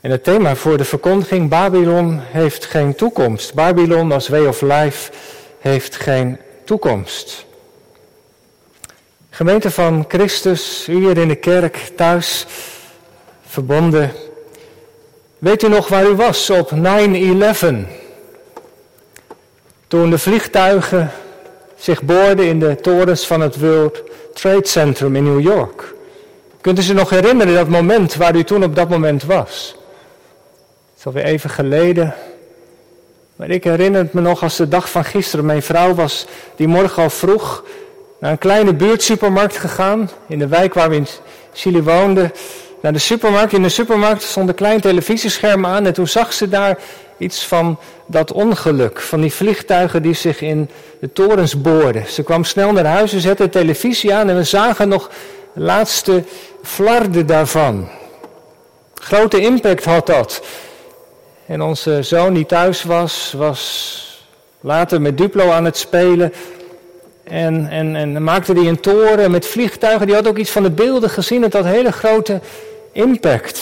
En het thema voor de verkondiging, Babylon heeft geen toekomst. Babylon als way of life heeft geen toekomst. Gemeente van Christus, u hier in de kerk, thuis, verbonden. Weet u nog waar u was op 9-11? Toen de vliegtuigen zich boorden in de torens van het World Trade Center in New York. Kunt u zich nog herinneren dat moment waar u toen op dat moment was? Het is alweer even geleden. Maar ik herinner het me nog als de dag van gisteren. Mijn vrouw was die morgen al vroeg naar een kleine buurtsupermarkt gegaan. In de wijk waar we in Chili woonden. Naar de supermarkt. In de supermarkt stond een klein televisiescherm aan. En toen zag ze daar iets van dat ongeluk. Van die vliegtuigen die zich in de torens boorden. Ze kwam snel naar huis. Ze zette de televisie aan. En we zagen nog de laatste flarden daarvan. Grote impact had dat. En onze zoon die thuis was, was later met Duplo aan het spelen. En, en, en maakte die een toren met vliegtuigen. Die had ook iets van de beelden gezien. Het had hele grote impact.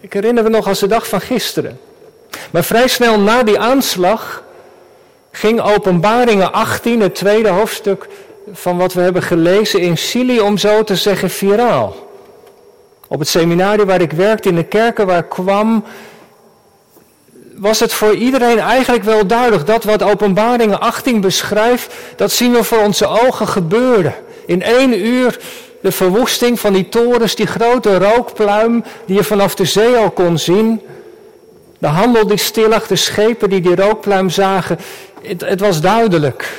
Ik herinner me nog als de dag van gisteren. Maar vrij snel na die aanslag ging Openbaringen 18, het tweede hoofdstuk van wat we hebben gelezen in Chili, om zo te zeggen, viraal. Op het seminarie waar ik werkte, in de kerken waar kwam, was het voor iedereen eigenlijk wel duidelijk dat wat Openbaringen 18 beschrijft, dat zien we voor onze ogen gebeuren. In één uur de verwoesting van die torens, die grote rookpluim die je vanaf de zee al kon zien. De handel die stil lag, de schepen die die rookpluim zagen. Het, het was duidelijk.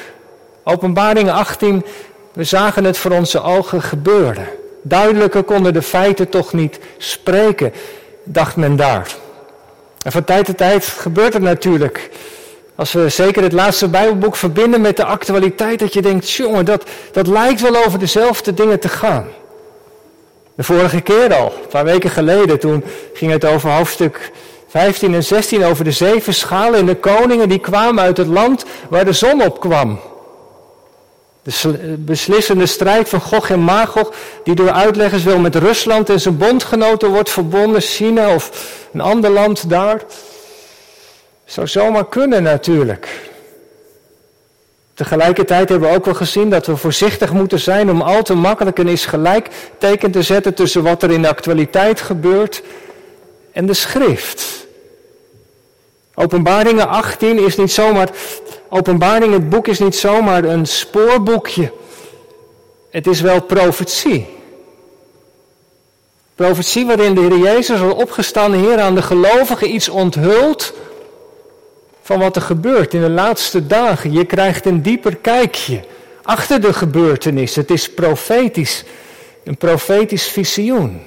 Openbaringen 18, we zagen het voor onze ogen gebeuren. Duidelijker konden de feiten toch niet spreken, dacht men daar. En van tijd tot tijd gebeurt het natuurlijk. Als we zeker het laatste Bijbelboek verbinden met de actualiteit, dat je denkt, jongen, dat, dat lijkt wel over dezelfde dingen te gaan. De vorige keer al, een paar weken geleden, toen ging het over hoofdstuk 15 en 16, over de zeven schalen en de koningen die kwamen uit het land waar de zon op kwam. De beslissende strijd van Gog en Magog, die door uitleggers wel met Rusland en zijn bondgenoten wordt verbonden, China of een ander land daar. Zou zomaar kunnen natuurlijk. Tegelijkertijd hebben we ook wel gezien dat we voorzichtig moeten zijn om al te makkelijk een is gelijk teken te zetten tussen wat er in de actualiteit gebeurt en de schrift. Openbaringen 18 is niet zomaar, openbaring het boek is niet zomaar een spoorboekje. Het is wel profetie. Profetie waarin de Heer Jezus al opgestane Heer aan de gelovigen iets onthult van wat er gebeurt in de laatste dagen. Je krijgt een dieper kijkje achter de gebeurtenis. Het is profetisch, een profetisch visioen.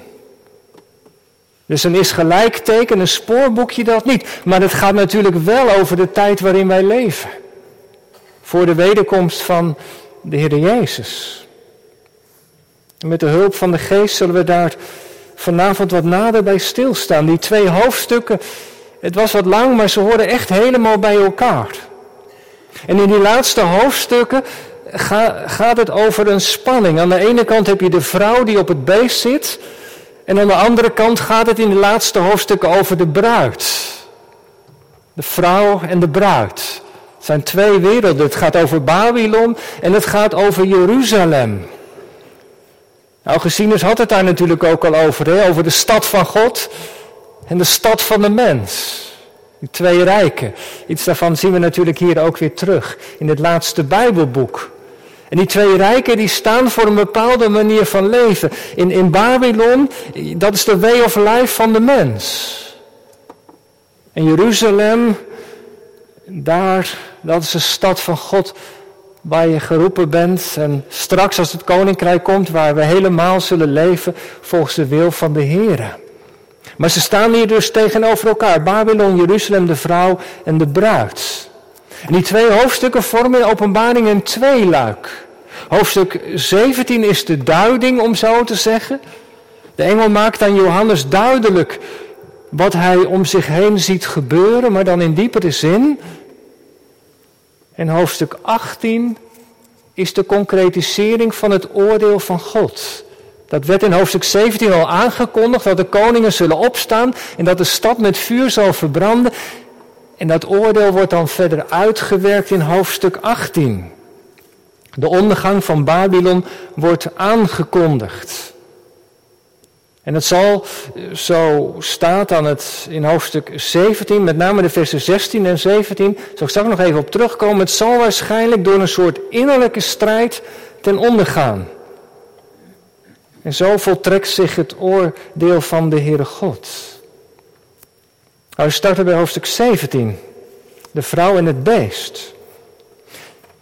Dus een is gelijkteken, een spoorboekje dat niet. Maar het gaat natuurlijk wel over de tijd waarin wij leven. Voor de wederkomst van de Heer Jezus. Met de hulp van de geest zullen we daar vanavond wat nader bij stilstaan. Die twee hoofdstukken, het was wat lang, maar ze horen echt helemaal bij elkaar. En in die laatste hoofdstukken gaat het over een spanning. Aan de ene kant heb je de vrouw die op het beest zit. En aan de andere kant gaat het in de laatste hoofdstukken over de bruid. De vrouw en de bruid. Zijn twee werelden. Het gaat over Babylon en het gaat over Jeruzalem. Augustinus had het daar natuurlijk ook al over, hè? over de stad van God en de stad van de mens. Die twee rijken. Iets daarvan zien we natuurlijk hier ook weer terug in het laatste Bijbelboek. En die twee rijken die staan voor een bepaalde manier van leven. In, in Babylon, dat is de way of life van de mens. En Jeruzalem, daar, dat is de stad van God waar je geroepen bent. En straks als het koninkrijk komt, waar we helemaal zullen leven volgens de wil van de Heer. Maar ze staan hier dus tegenover elkaar. Babylon, Jeruzalem, de vrouw en de bruid. En die twee hoofdstukken vormen in openbaring een tweeluik. Hoofdstuk 17 is de duiding, om zo te zeggen. De engel maakt aan Johannes duidelijk wat hij om zich heen ziet gebeuren, maar dan in diepere zin. En hoofdstuk 18 is de concretisering van het oordeel van God. Dat werd in hoofdstuk 17 al aangekondigd, dat de koningen zullen opstaan en dat de stad met vuur zal verbranden. En dat oordeel wordt dan verder uitgewerkt in hoofdstuk 18. De ondergang van Babylon wordt aangekondigd. En het zal, zo staat dan het in hoofdstuk 17, met name de versen 16 en 17, zal ik straks nog even op terugkomen. Het zal waarschijnlijk door een soort innerlijke strijd ten onder gaan. En zo voltrekt zich het oordeel van de Heere God. Nou, we starten bij hoofdstuk 17. De vrouw en het beest.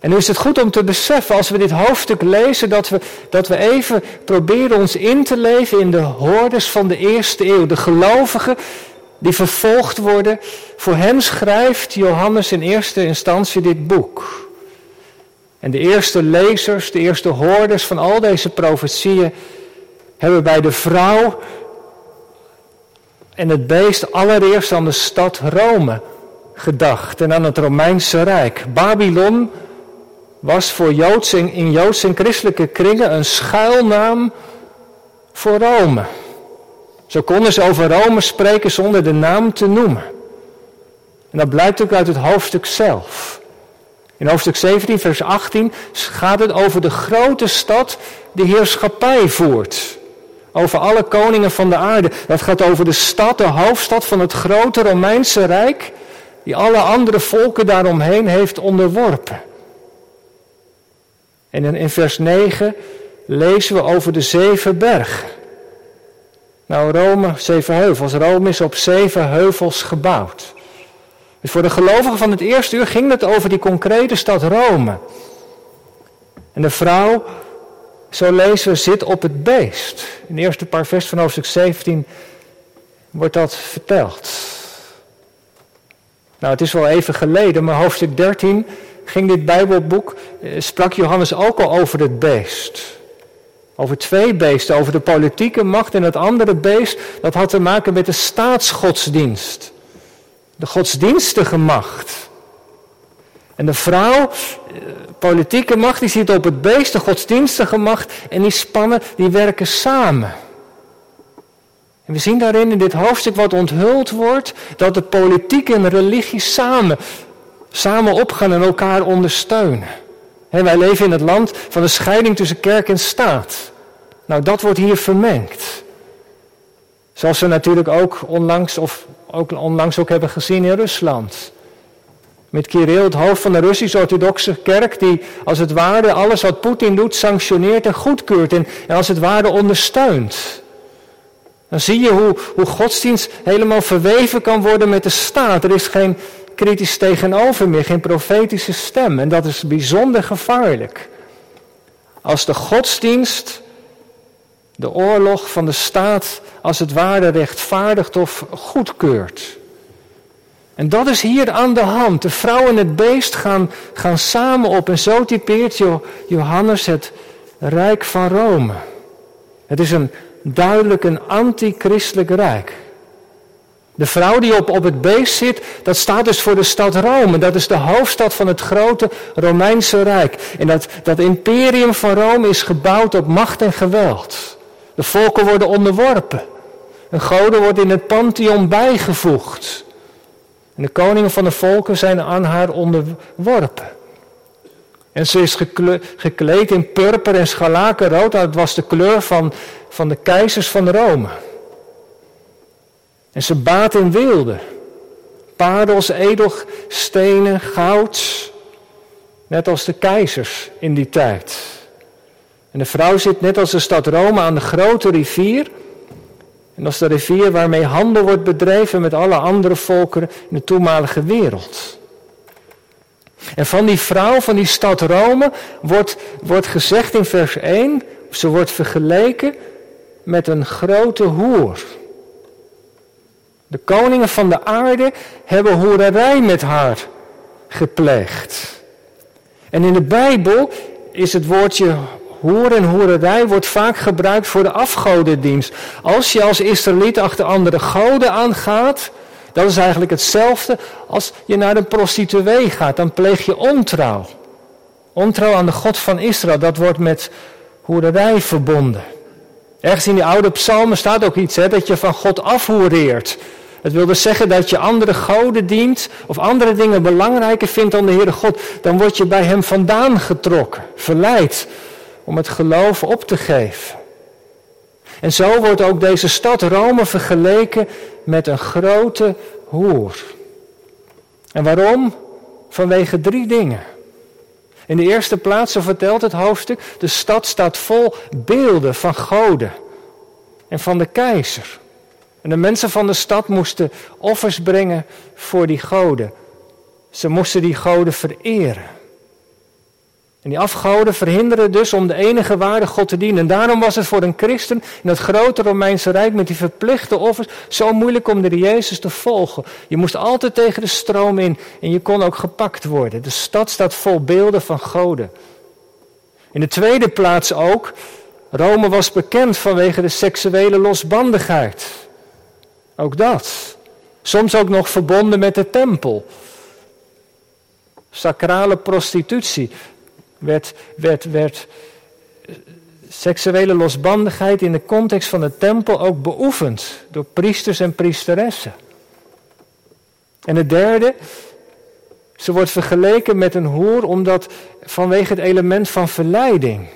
En nu is het goed om te beseffen, als we dit hoofdstuk lezen, dat we, dat we even proberen ons in te leven in de hordes van de eerste eeuw. De gelovigen die vervolgd worden. Voor hen schrijft Johannes in eerste instantie dit boek. En de eerste lezers, de eerste hordes van al deze profetieën, hebben bij de vrouw en het beest allereerst aan de stad Rome gedacht en aan het Romeinse Rijk. Babylon was voor Joods in Joods en christelijke kringen een schuilnaam voor Rome. Zo konden ze over Rome spreken zonder de naam te noemen. En dat blijkt ook uit het hoofdstuk zelf. In hoofdstuk 17, vers 18 gaat het over de grote stad die heerschappij voert. Over alle koningen van de aarde. Dat gaat over de stad, de hoofdstad van het grote Romeinse Rijk, die alle andere volken daaromheen heeft onderworpen. En in vers 9 lezen we over de zeven bergen. Nou, Rome, zeven heuvels. Rome is op zeven heuvels gebouwd. Dus voor de gelovigen van het eerste uur ging het over die concrete stad Rome. En de vrouw, zo lezen we, zit op het beest. In de eerste paar vers van hoofdstuk 17 wordt dat verteld. Nou, het is wel even geleden, maar hoofdstuk 13 ging dit Bijbelboek, eh, sprak Johannes ook al over het beest. Over twee beesten, over de politieke macht en het andere beest, dat had te maken met de staatsgodsdienst. De godsdienstige macht. En de vrouw, eh, politieke macht, die zit op het beest, de godsdienstige macht, en die spannen, die werken samen. En we zien daarin in dit hoofdstuk wat onthuld wordt, dat de politiek en religie samen samen opgaan en elkaar ondersteunen. wij leven in het land van de scheiding tussen kerk en staat. Nou, dat wordt hier vermengd. Zoals we natuurlijk ook onlangs, of ook onlangs ook hebben gezien in Rusland. Met Kirill, het hoofd van de Russisch-Orthodoxe kerk, die als het ware alles wat Poetin doet sanctioneert en goedkeurt en, en als het ware ondersteunt. Dan zie je hoe, hoe godsdienst helemaal verweven kan worden met de staat. Er is geen kritisch tegenover meer, geen profetische stem. En dat is bijzonder gevaarlijk. Als de godsdienst de oorlog van de staat als het ware rechtvaardigt of goedkeurt. En dat is hier aan de hand. De vrouw en het beest gaan, gaan samen op. En zo typeert Johannes het Rijk van Rome. Het is een duidelijk een antichristelijk rijk. De vrouw die op, op het beest zit, dat staat dus voor de stad Rome. Dat is de hoofdstad van het grote Romeinse Rijk. En dat, dat imperium van Rome is gebouwd op macht en geweld. De volken worden onderworpen. Een goden wordt in het pantheon bijgevoegd. En de koningen van de volken zijn aan haar onderworpen. En ze is gekleed in purper en scharlakenrood. Dat was de kleur van, van de keizers van Rome. En ze baat in wilde. Parels, edelstenen, goud. Net als de keizers in die tijd. En de vrouw zit net als de stad Rome aan de grote rivier. En is de rivier waarmee handel wordt bedreven met alle andere volkeren in de toenmalige wereld. En van die vrouw, van die stad Rome, wordt, wordt gezegd in vers 1, ze wordt vergeleken met een grote hoer. De koningen van de aarde hebben hoererij met haar gepleegd. En in de Bijbel is het woordje hoer en hoererij wordt vaak gebruikt voor de afgodendienst. Als je als Israëliet achter andere goden aangaat, dat is eigenlijk hetzelfde als je naar een prostituee gaat. Dan pleeg je ontrouw. Ontrouw aan de God van Israël, dat wordt met hoererij verbonden. Ergens in die oude psalmen staat ook iets, hè, dat je van God afhoereert. Het wil dus zeggen dat je andere goden dient of andere dingen belangrijker vindt dan de Heere God. Dan word je bij Hem vandaan getrokken, verleid om het geloof op te geven. En zo wordt ook deze stad Rome vergeleken met een grote hoer. En waarom? Vanwege drie dingen. In de eerste plaats, zo vertelt het hoofdstuk, de stad staat vol beelden van goden en van de keizer. En de mensen van de stad moesten offers brengen voor die goden. Ze moesten die goden vereren. En die afgoden verhinderen dus om de enige ware God te dienen. En daarom was het voor een christen in het grote Romeinse Rijk met die verplichte offers zo moeilijk om de Jezus te volgen. Je moest altijd tegen de stroom in en je kon ook gepakt worden. De stad staat vol beelden van goden. In de tweede plaats ook, Rome was bekend vanwege de seksuele losbandigheid. Ook dat. Soms ook nog verbonden met de tempel. Sacrale prostitutie werd, werd, werd seksuele losbandigheid in de context van de tempel ook beoefend door priesters en priesteressen. En het derde, ze wordt vergeleken met een hoer omdat vanwege het element van verleiding.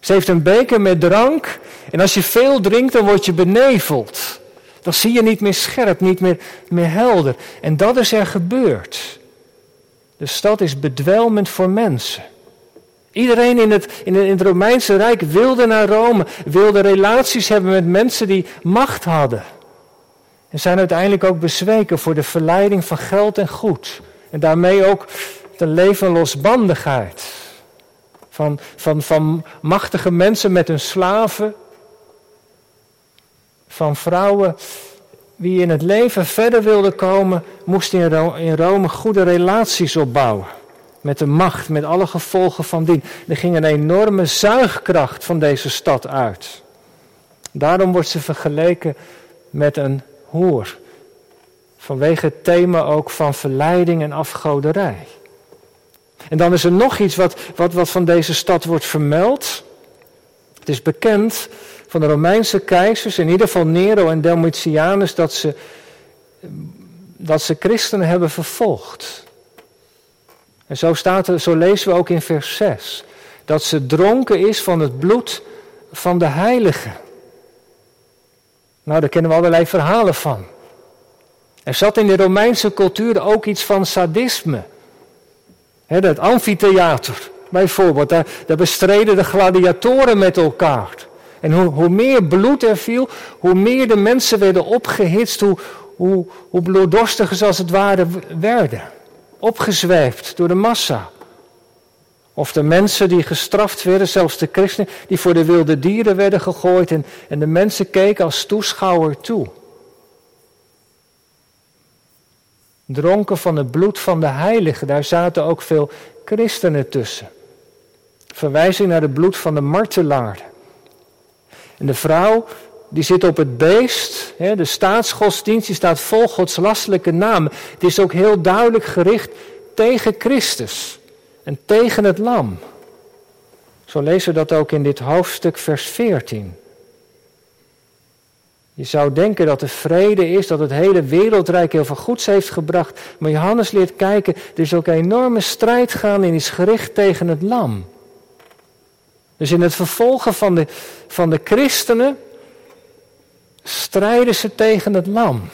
Ze heeft een beker met drank en als je veel drinkt dan word je beneveld. Dan zie je niet meer scherp, niet meer, meer helder. En dat is er gebeurd. De stad is bedwelmend voor mensen. Iedereen in het, in het Romeinse Rijk wilde naar Rome, wilde relaties hebben met mensen die macht hadden. En zijn uiteindelijk ook bezweken voor de verleiding van geld en goed. En daarmee ook de leven losbandigheid. Van, van, van machtige mensen met hun slaven. Van vrouwen wie in het leven verder wilden komen, moesten in Rome goede relaties opbouwen met de macht, met alle gevolgen van dien. Er ging een enorme zuigkracht van deze stad uit. Daarom wordt ze vergeleken met een hoer. Vanwege het thema ook van verleiding en afgoderij. En dan is er nog iets wat, wat, wat van deze stad wordt vermeld. Het is bekend van de Romeinse keizers, in ieder geval Nero en Domitianus, dat ze, dat ze christenen hebben vervolgd. En zo, staat er, zo lezen we ook in vers 6. Dat ze dronken is van het bloed van de heiligen. Nou, daar kennen we allerlei verhalen van. Er zat in de Romeinse cultuur ook iets van sadisme. He, dat amfitheater, bijvoorbeeld. Daar, daar bestreden de gladiatoren met elkaar. En hoe, hoe, meer bloed er viel, hoe meer de mensen werden opgehitst, hoe, hoe, bloeddorstiger ze als het ware werden opgezwijfd door de massa. Of de mensen die gestraft werden, zelfs de christenen, die voor de wilde dieren werden gegooid en, en de mensen keken als toeschouwer toe. Dronken van het bloed van de heiligen, daar zaten ook veel christenen tussen. Verwijzing naar het bloed van de martelaar. En de vrouw, die zit op het beest, de staatsgodsdienst, die staat vol godslastelijke namen. Het is ook heel duidelijk gericht tegen Christus en tegen het lam. Zo lezen we dat ook in dit hoofdstuk, vers 14. Je zou denken dat er vrede is, dat het hele wereldrijk heel veel goeds heeft gebracht. Maar Johannes leert kijken, er is ook een enorme strijd gaan en is gericht tegen het lam. Dus in het vervolgen van de, van de christenen strijden ze tegen het lam.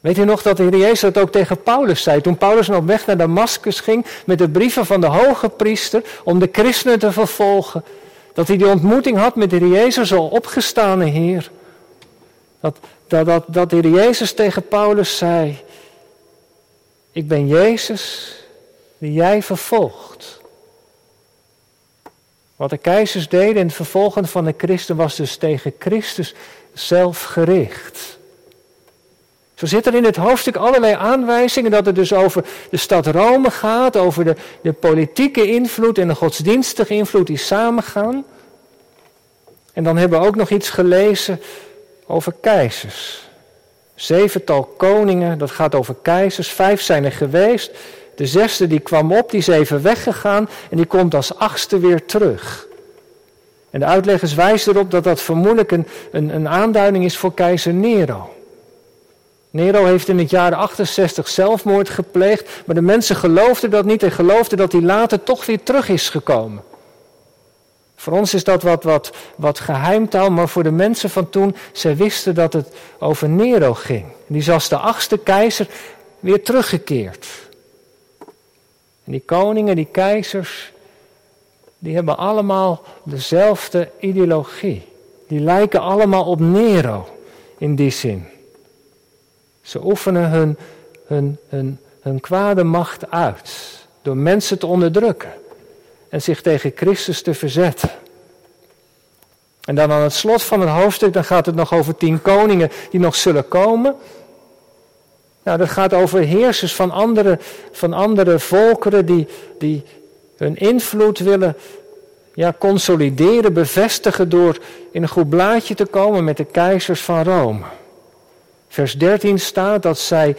Weet u nog dat de Heer Jezus dat ook tegen Paulus zei? Toen Paulus op weg naar Damascus ging met de brieven van de hoge priester om de christenen te vervolgen. Dat hij die ontmoeting had met de Heer Jezus, al opgestane Heer. Dat, dat, dat, dat de Heer Jezus tegen Paulus zei, ik ben Jezus die jij vervolgt. Wat de keizers deden in het vervolgen van de christen was dus tegen Christus zelf gericht. Zo zitten er in het hoofdstuk allerlei aanwijzingen dat het dus over de stad Rome gaat, over de, de politieke invloed en de godsdienstige invloed die samengaan. En dan hebben we ook nog iets gelezen over keizers. Zevental koningen, dat gaat over keizers. Vijf zijn er geweest. De zesde die kwam op, die is even weggegaan en die komt als achtste weer terug. En de uitleggers wijzen erop dat dat vermoedelijk een, een, een aanduiding is voor keizer Nero. Nero heeft in het jaar 68 zelfmoord gepleegd, maar de mensen geloofden dat niet en geloofden dat hij later toch weer terug is gekomen. Voor ons is dat wat, wat, wat geheimtaal, maar voor de mensen van toen, zij wisten dat het over Nero ging. Die is als de achtste keizer weer teruggekeerd. Die koningen, die keizers, die hebben allemaal dezelfde ideologie. Die lijken allemaal op Nero in die zin. Ze oefenen hun, hun, hun, hun kwade macht uit door mensen te onderdrukken en zich tegen Christus te verzetten. En dan aan het slot van het hoofdstuk, dan gaat het nog over tien koningen die nog zullen komen. Nou, dat gaat over heersers van andere, van andere volkeren die, die hun invloed willen ja, consolideren, bevestigen door in een goed blaadje te komen met de keizers van Rome. Vers 13 staat dat zij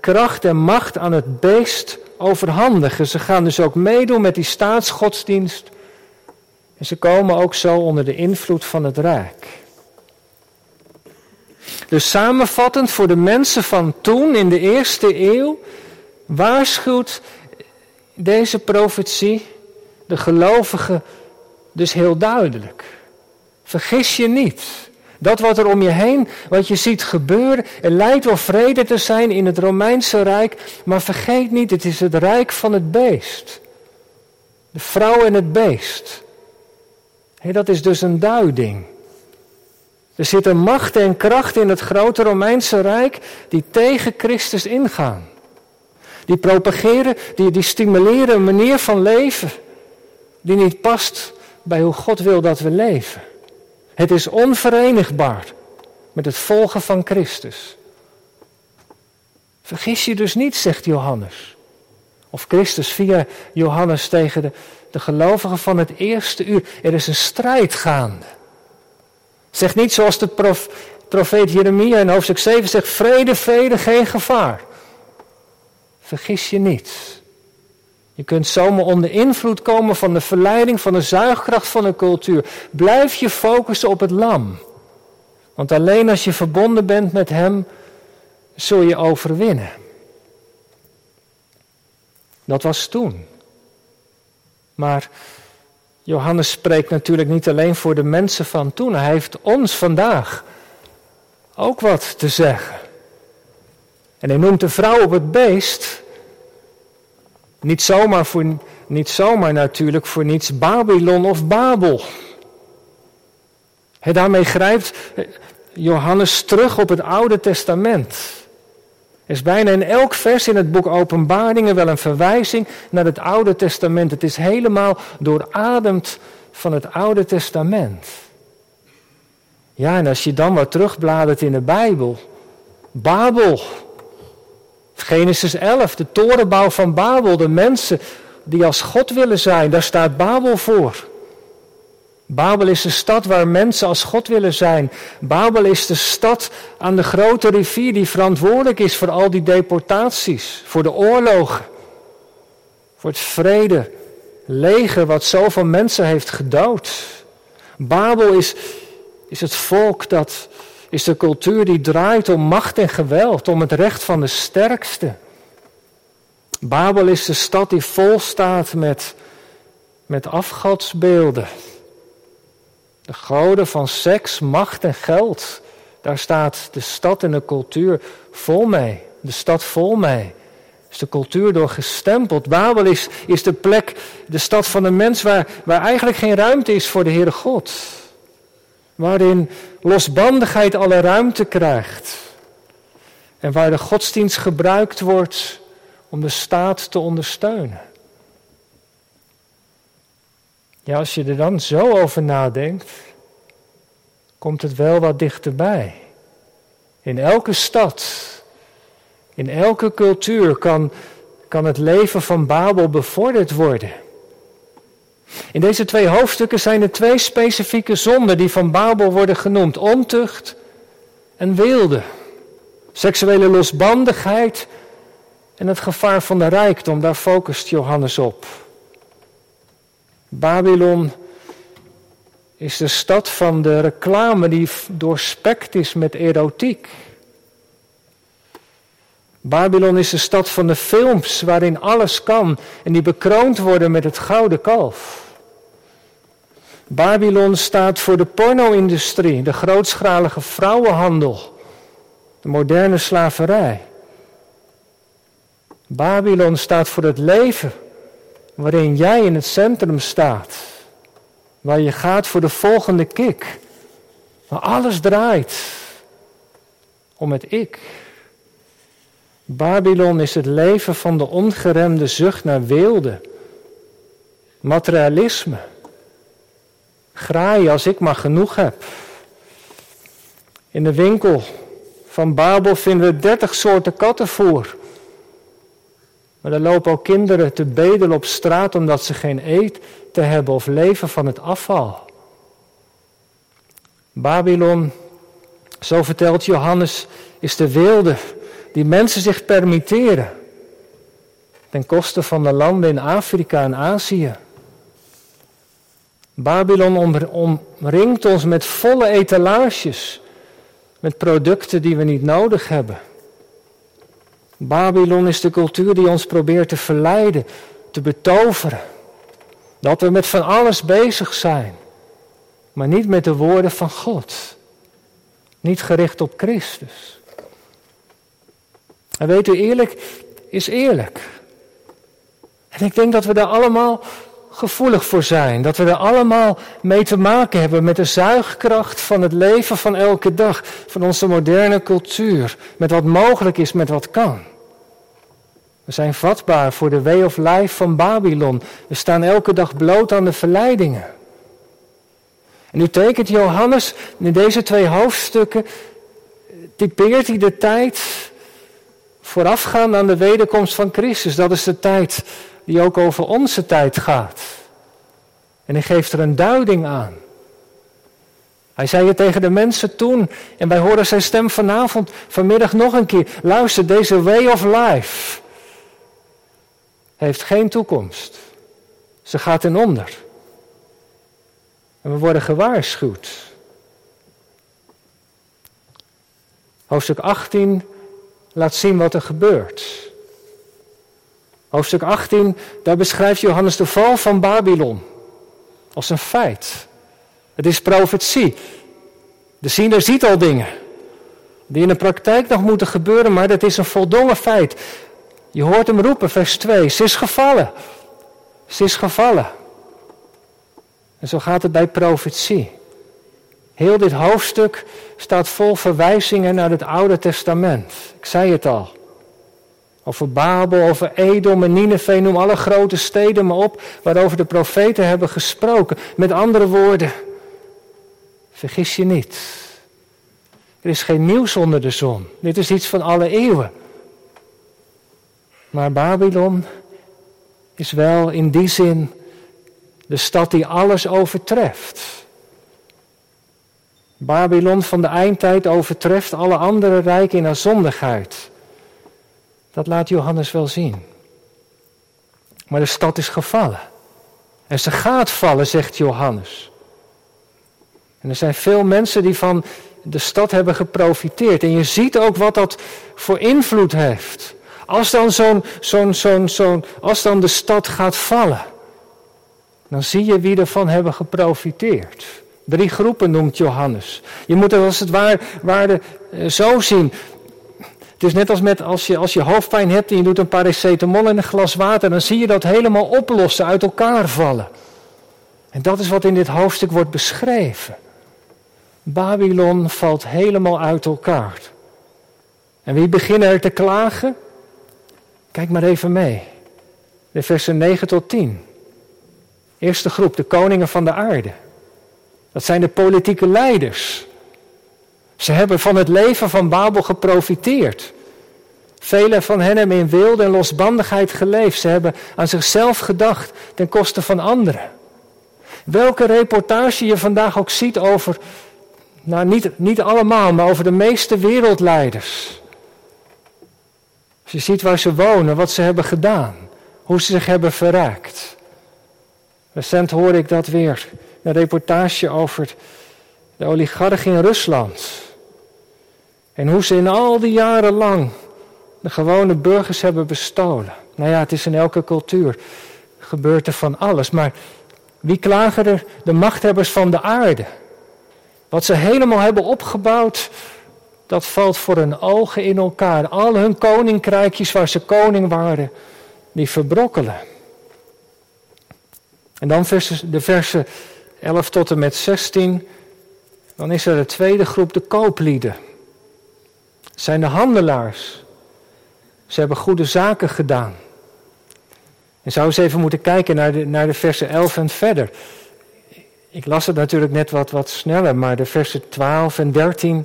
kracht en macht aan het beest overhandigen. Ze gaan dus ook meedoen met die staatsgodsdienst. En ze komen ook zo onder de invloed van het Rijk. Dus samenvattend voor de mensen van toen, in de eerste eeuw, waarschuwt deze profetie de gelovigen dus heel duidelijk. Vergis je niet. Dat wat er om je heen, wat je ziet gebeuren, er lijkt wel vrede te zijn in het Romeinse Rijk, maar vergeet niet, het is het Rijk van het beest. De vrouw en het beest. dat is dus een duiding. Er zitten machten en krachten in het grote Romeinse Rijk die tegen Christus ingaan. Die propageren, die, die stimuleren een manier van leven die niet past bij hoe God wil dat we leven. Het is onverenigbaar met het volgen van Christus. Vergis je dus niet, zegt Johannes. Of Christus via Johannes tegen de, de gelovigen van het eerste uur. Er is een strijd gaande. Zeg niet zoals de prof, profeet Jeremia in hoofdstuk 7 zegt: vrede, vrede, geen gevaar. Vergis je niet. Je kunt zomaar onder invloed komen van de verleiding, van de zuigkracht van de cultuur. Blijf je focussen op het lam. Want alleen als je verbonden bent met Hem, zul je overwinnen. Dat was toen. Maar Johannes spreekt natuurlijk niet alleen voor de mensen van toen. Hij heeft ons vandaag ook wat te zeggen. En hij noemt de vrouw op het beest niet zomaar, voor, niet zomaar natuurlijk voor niets Babylon of Babel. He, daarmee grijpt Johannes terug op het Oude Testament. Er is bijna in elk vers in het boek Openbaringen wel een verwijzing naar het Oude Testament. Het is helemaal doorademd van het Oude Testament. Ja, en als je dan wat terugbladert in de Bijbel. Babel, Genesis 11, de torenbouw van Babel, de mensen die als God willen zijn, daar staat Babel voor. Babel is de stad waar mensen als God willen zijn. Babel is de stad aan de grote rivier die verantwoordelijk is voor al die deportaties, voor de oorlogen, voor het vrede, leger wat zoveel mensen heeft gedood. Babel is, is het volk dat is de cultuur die draait om macht en geweld, om het recht van de sterkste. Babel is de stad die vol staat met, met afgodsbeelden. De goden van seks, macht en geld. Daar staat de stad en de cultuur vol mee. De stad vol mee. Is de cultuur door gestempeld. Babel is, is de plek, de stad van de mens waar, waar eigenlijk geen ruimte is voor de Heere God. Waarin losbandigheid alle ruimte krijgt. En waar de godsdienst gebruikt wordt om de staat te ondersteunen. Ja, als je er dan zo over nadenkt, komt het wel wat dichterbij. In elke stad, in elke cultuur kan, kan het leven van Babel bevorderd worden. In deze twee hoofdstukken zijn er twee specifieke zonden die van Babel worden genoemd: ontucht en wilde. Seksuele losbandigheid en het gevaar van de rijkdom, daar focust Johannes op. Babylon is de stad van de reclame die doorspekt is met erotiek. Babylon is de stad van de films waarin alles kan en die bekroond worden met het gouden kalf. Babylon staat voor de porno-industrie, de grootschalige vrouwenhandel, de moderne slaverij. Babylon staat voor het leven waarin jij in het centrum staat, waar je gaat voor de volgende kick, waar alles draait om het ik. Babylon is het leven van de ongeremde zucht naar weelde, materialisme. Graaien als ik maar genoeg heb. In de winkel van Babel vinden we dertig soorten kattenvoer. Maar er lopen ook kinderen te bedelen op straat omdat ze geen eten hebben of leven van het afval. Babylon, zo vertelt Johannes, is de wilde die mensen zich permitteren. Ten koste van de landen in Afrika en Azië. Babylon omringt ons met volle etalages, met producten die we niet nodig hebben. Babylon is de cultuur die ons probeert te verleiden, te betoveren. Dat we met van alles bezig zijn, maar niet met de woorden van God. Niet gericht op Christus. En weet u, eerlijk is eerlijk. En ik denk dat we daar allemaal gevoelig voor zijn. Dat we er allemaal mee te maken hebben met de zuigkracht van het leven van elke dag. Van onze moderne cultuur. Met wat mogelijk is, met wat kan. We zijn vatbaar voor de way of life van Babylon. We staan elke dag bloot aan de verleidingen. En nu tekent Johannes in deze twee hoofdstukken, typeert hij de tijd voorafgaand aan de wederkomst van Christus. Dat is de tijd die ook over onze tijd gaat. En hij geeft er een duiding aan. Hij zei het tegen de mensen toen en wij horen zijn stem vanavond, vanmiddag nog een keer. Luister, deze way of life heeft geen toekomst. Ze gaat in onder. En we worden gewaarschuwd. Hoofdstuk 18 laat zien wat er gebeurt. Hoofdstuk 18, daar beschrijft Johannes de val van Babylon als een feit. Het is profetie. De ziener ziet al dingen die in de praktijk nog moeten gebeuren, maar dat is een voldongen feit. Je hoort hem roepen, vers 2. Ze is gevallen. Ze is gevallen. En zo gaat het bij profetie. Heel dit hoofdstuk staat vol verwijzingen naar het Oude Testament. Ik zei het al. Over Babel, over Edom en Nineveh, noem alle grote steden maar op waarover de profeten hebben gesproken. Met andere woorden, vergis je niet. Er is geen nieuws onder de zon. Dit is iets van alle eeuwen. Maar Babylon is wel in die zin de stad die alles overtreft. Babylon van de eindtijd overtreft alle andere rijken in haar zondigheid. Dat laat Johannes wel zien. Maar de stad is gevallen. En ze gaat vallen, zegt Johannes. En er zijn veel mensen die van de stad hebben geprofiteerd. En je ziet ook wat dat voor invloed heeft. Als dan, zo'n, zo'n, zo'n, zo'n, als dan de stad gaat vallen, dan zie je wie ervan hebben geprofiteerd. Drie groepen noemt Johannes. Je moet het als het ware, ware eh, zo zien. Het is net als met als je, als je hoofdpijn hebt en je doet een paracetamol in een glas water, dan zie je dat helemaal oplossen, uit elkaar vallen. En dat is wat in dit hoofdstuk wordt beschreven. Babylon valt helemaal uit elkaar. En wie beginnen er te klagen? Kijk maar even mee. De versen 9 tot 10. Eerste groep, de koningen van de aarde. Dat zijn de politieke leiders. Ze hebben van het leven van Babel geprofiteerd. Velen van hen hebben in wilde en losbandigheid geleefd. Ze hebben aan zichzelf gedacht ten koste van anderen. Welke reportage je vandaag ook ziet over, nou niet, niet allemaal, maar over de meeste wereldleiders. Als je ziet waar ze wonen, wat ze hebben gedaan, hoe ze zich hebben verraakt. Recent hoorde ik dat weer een reportage over de oligarchen in Rusland. En hoe ze in al die jaren lang de gewone burgers hebben bestolen. Nou ja, het is in elke cultuur. Gebeurt er van alles. Maar wie klagen er? De machthebbers van de aarde. Wat ze helemaal hebben opgebouwd, dat valt voor hun ogen in elkaar. Al hun koninkrijkjes waar ze koning waren, die verbrokkelen. En dan de versen 11 tot en met 16. Dan is er de tweede groep, de kooplieden. Zijn de handelaars. Ze hebben goede zaken gedaan. En zou eens even moeten kijken naar de, naar de versen 11 en verder. Ik las het natuurlijk net wat, wat sneller, maar de versen 12 en 13,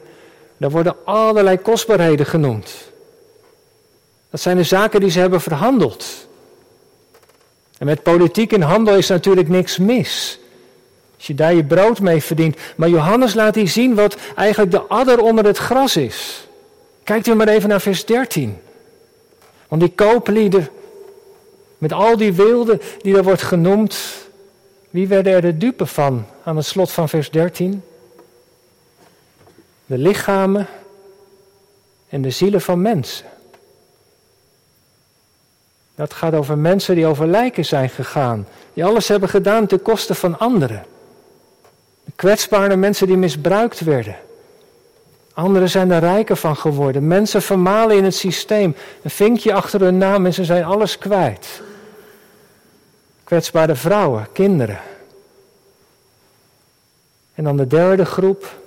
daar worden allerlei kostbaarheden genoemd. Dat zijn de zaken die ze hebben verhandeld. En met politiek en handel is natuurlijk niks mis. Als je daar je brood mee verdient. Maar Johannes laat hier zien wat eigenlijk de adder onder het gras is. Kijkt u maar even naar vers 13. Want die kooplieden, met al die wilden die er wordt genoemd, wie werden er de dupe van aan het slot van vers 13? De lichamen en de zielen van mensen. Dat gaat over mensen die over lijken zijn gegaan. Die alles hebben gedaan ten koste van anderen. Kwetsbare mensen die misbruikt werden. Anderen zijn er rijker van geworden. Mensen vermalen in het systeem. Een vinkje achter hun naam en ze zijn alles kwijt. Kwetsbare vrouwen, kinderen. En dan de derde groep,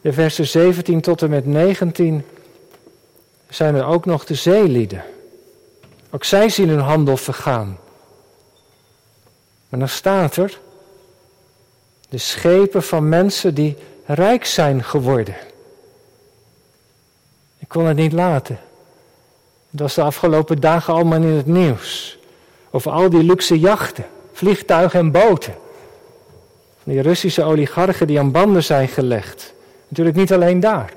de versen 17 tot en met 19, zijn er ook nog de zeelieden. Ook zij zien hun handel vergaan. Maar dan staat er, de schepen van mensen die rijk zijn geworden. Kon het niet laten. Het was de afgelopen dagen allemaal in het nieuws. Over al die luxe jachten, vliegtuigen en boten. Die Russische oligarchen die aan banden zijn gelegd. Natuurlijk niet alleen daar.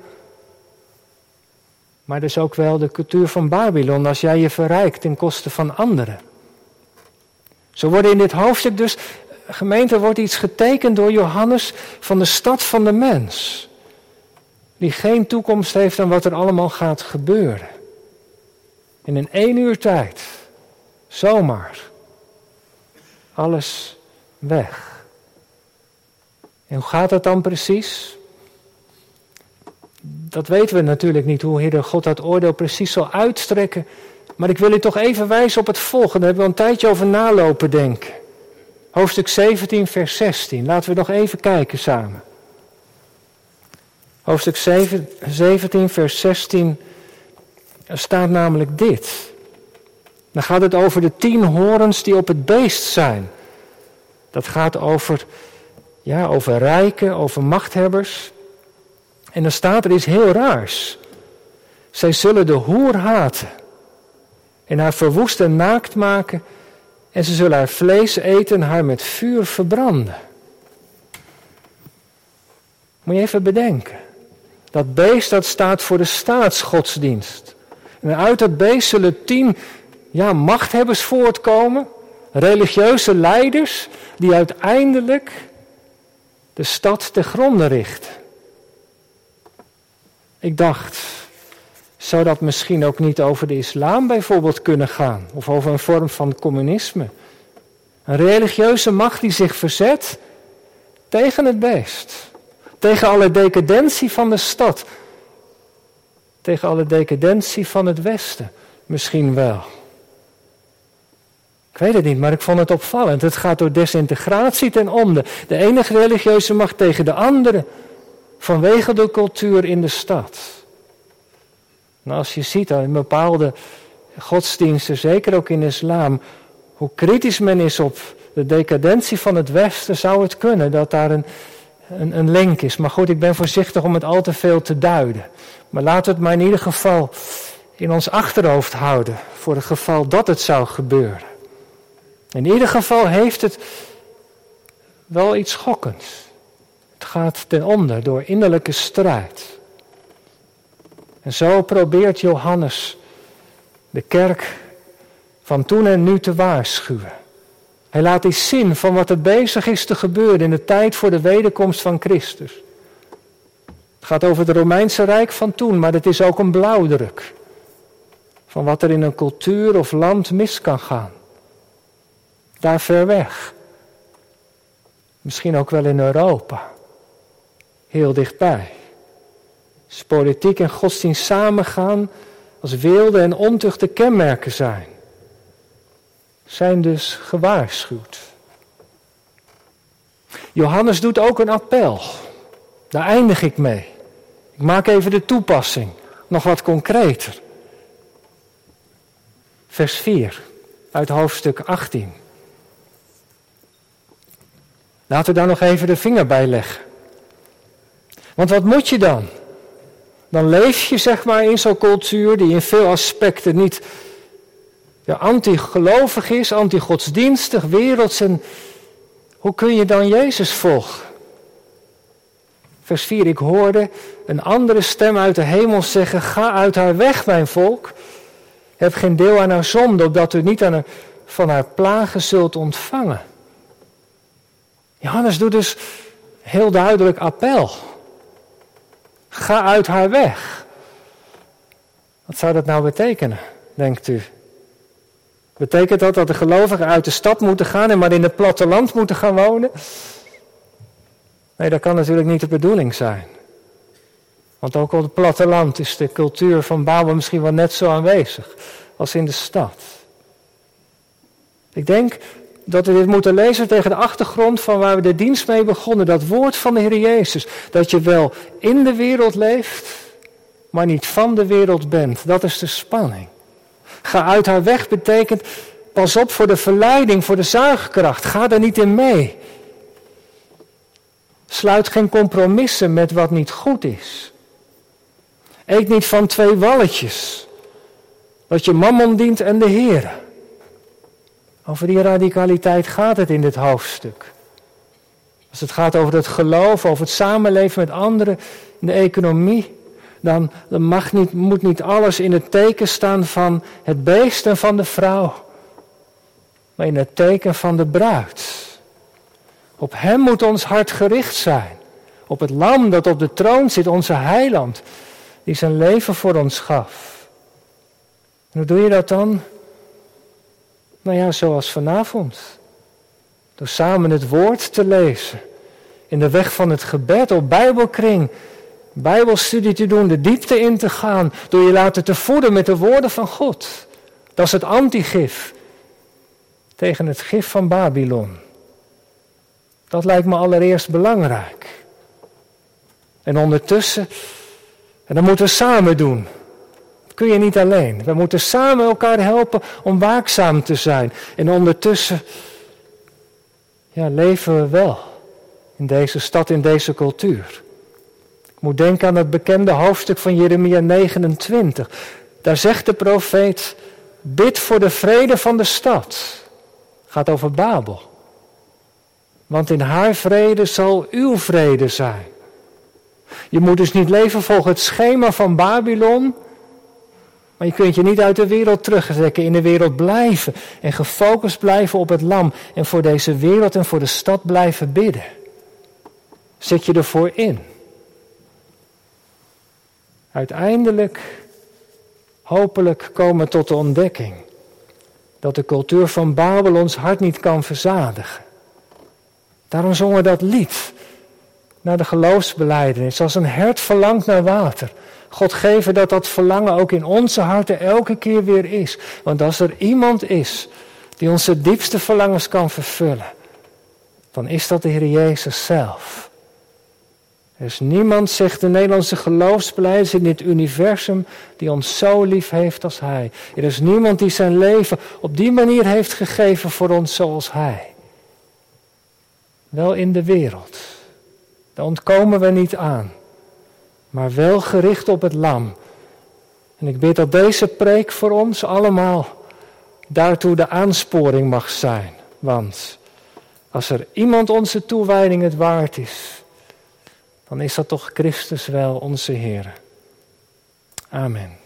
Maar dus ook wel de cultuur van Babylon als jij je verrijkt ten koste van anderen. Zo worden in dit hoofdstuk dus, gemeente, wordt iets getekend door Johannes van de stad van de mens. Die geen toekomst heeft aan wat er allemaal gaat gebeuren. In een één uur tijd, zomaar, alles weg. En hoe gaat dat dan precies? Dat weten we natuurlijk niet, hoe Heer God dat oordeel precies zal uitstrekken. Maar ik wil u toch even wijzen op het volgende. Daar hebben we een tijdje over nalopen denken. Hoofdstuk 17, vers 16. Laten we nog even kijken samen. Hoofdstuk 17, vers 16. Er staat namelijk dit. Dan gaat het over de tien horens die op het beest zijn. Dat gaat over, ja, over rijken, over machthebbers. En dan staat er iets heel raars. Zij zullen de hoer haten en haar verwoest en naakt maken en ze zullen haar vlees eten en haar met vuur verbranden. Moet je even bedenken. Dat beest dat staat voor de staatsgodsdienst. En uit dat beest zullen tien ja, machthebbers voortkomen, religieuze leiders, die uiteindelijk de stad te gronden richten. Ik dacht, zou dat misschien ook niet over de islam bijvoorbeeld kunnen gaan? Of over een vorm van communisme? Een religieuze macht die zich verzet tegen het beest. Tegen alle decadentie van de stad. Tegen alle decadentie van het Westen. Misschien wel. Ik weet het niet, maar ik vond het opvallend. Het gaat door desintegratie ten onder. De enige religieuze macht tegen de andere. Vanwege de cultuur in de stad. Nou, als je ziet in bepaalde godsdiensten, zeker ook in islam, hoe kritisch men is op de decadentie van het Westen, zou het kunnen dat daar een, een, een link is. Maar goed, ik ben voorzichtig om het al te veel te duiden. Maar laten we het maar in ieder geval in ons achterhoofd houden, voor het geval dat het zou gebeuren. In ieder geval heeft het wel iets schokkends. Het gaat ten onder door innerlijke strijd. En zo probeert Johannes de kerk van toen en nu te waarschuwen. Hij laat iets zien van wat er bezig is te gebeuren in de tijd voor de wederkomst van Christus. Het gaat over het Romeinse Rijk van toen, maar het is ook een blauwdruk van wat er in een cultuur of land mis kan gaan. Daar ver weg. Misschien ook wel in Europa. Heel dichtbij. Als politiek en godsdienst samengaan als wilde en ontuchte kenmerken zijn. Zijn dus gewaarschuwd. Johannes doet ook een appel. Daar eindig ik mee. Ik maak even de toepassing nog wat concreter. Vers 4 uit hoofdstuk 18. Laten we daar nog even de vinger bij leggen. Want wat moet je dan? Dan leef je zeg maar in zo'n cultuur die in veel aspecten niet ja, anti-gelovig is, anti-godsdienstig, werelds. En hoe kun je dan Jezus volgen? Vers 4, ik hoorde een andere stem uit de hemel zeggen, ga uit haar weg, mijn volk. Heb geen deel aan haar zonde, opdat u niet aan haar, van haar plagen zult ontvangen. Johannes doet dus heel duidelijk appel. Ga uit haar weg. Wat zou dat nou betekenen, denkt u? Betekent dat dat de gelovigen uit de stad moeten gaan en maar in het platteland moeten gaan wonen? Nee, dat kan natuurlijk niet de bedoeling zijn. Want ook op het platteland is de cultuur van Babel misschien wel net zo aanwezig als in de stad. Ik denk dat we dit moeten lezen tegen de achtergrond van waar we de dienst mee begonnen. Dat woord van de Heer Jezus. Dat je wel in de wereld leeft, maar niet van de wereld bent. Dat is de spanning. Ga uit haar weg betekent, pas op voor de verleiding, voor de zuigkracht. Ga er niet in mee. Sluit geen compromissen met wat niet goed is. Eet niet van twee walletjes. Dat je mammon dient en de Heer. Over die radicaliteit gaat het in dit hoofdstuk. Als het gaat over het geloof, over het samenleven met anderen, de economie, dan, mag niet, moet niet alles in het teken staan van het beest en van de vrouw, maar in het teken van de bruid. Op Hem moet ons hart gericht zijn. Op het lam dat op de troon zit, onze heiland, die zijn leven voor ons gaf. Hoe doe je dat dan? Nou ja, zoals vanavond. Door samen het woord te lezen. In de weg van het gebed op Bijbelkring. Bijbelstudie te doen, de diepte in te gaan. Door je laten te voeden met de woorden van God. Dat is het antigif. Tegen het gif van Babylon. Dat lijkt me allereerst belangrijk. En ondertussen, en dat moeten we samen doen kun je niet alleen. We moeten samen elkaar helpen om waakzaam te zijn. En ondertussen ja, leven we wel in deze stad, in deze cultuur. Moet denken aan het bekende hoofdstuk van Jeremia 29. Daar zegt de profeet, bid voor de vrede van de stad. Gaat over Babel. Want in haar vrede zal uw vrede zijn. Je moet dus niet leven volgens het schema van Babylon, maar je kunt je niet uit de wereld terugtrekken, in de wereld blijven en gefocust blijven op het lam en voor deze wereld en voor de stad blijven bidden. Zet je ervoor in. Uiteindelijk, hopelijk komen tot de ontdekking dat de cultuur van Babel ons hart niet kan verzadigen. Daarom zongen dat lied naar de geloofsbeleidenis, als een hert verlangt naar water. God geven dat dat verlangen ook in onze harten elke keer weer is. Want als er iemand is die onze diepste verlangens kan vervullen, dan is dat de Heer Jezus zelf. Er is niemand, zegt de Nederlandse geloofsbeleiders in dit universum, die ons zo lief heeft als Hij. Er is niemand die zijn leven op die manier heeft gegeven voor ons zoals Hij. Wel in de wereld. Daar ontkomen we niet aan maar wel gericht op het lam. En ik bid dat deze preek voor ons allemaal daartoe de aansporing mag zijn. Want als er iemand onze toewijding het waard is, dan is dat toch Christus wel onze Heer. Amen.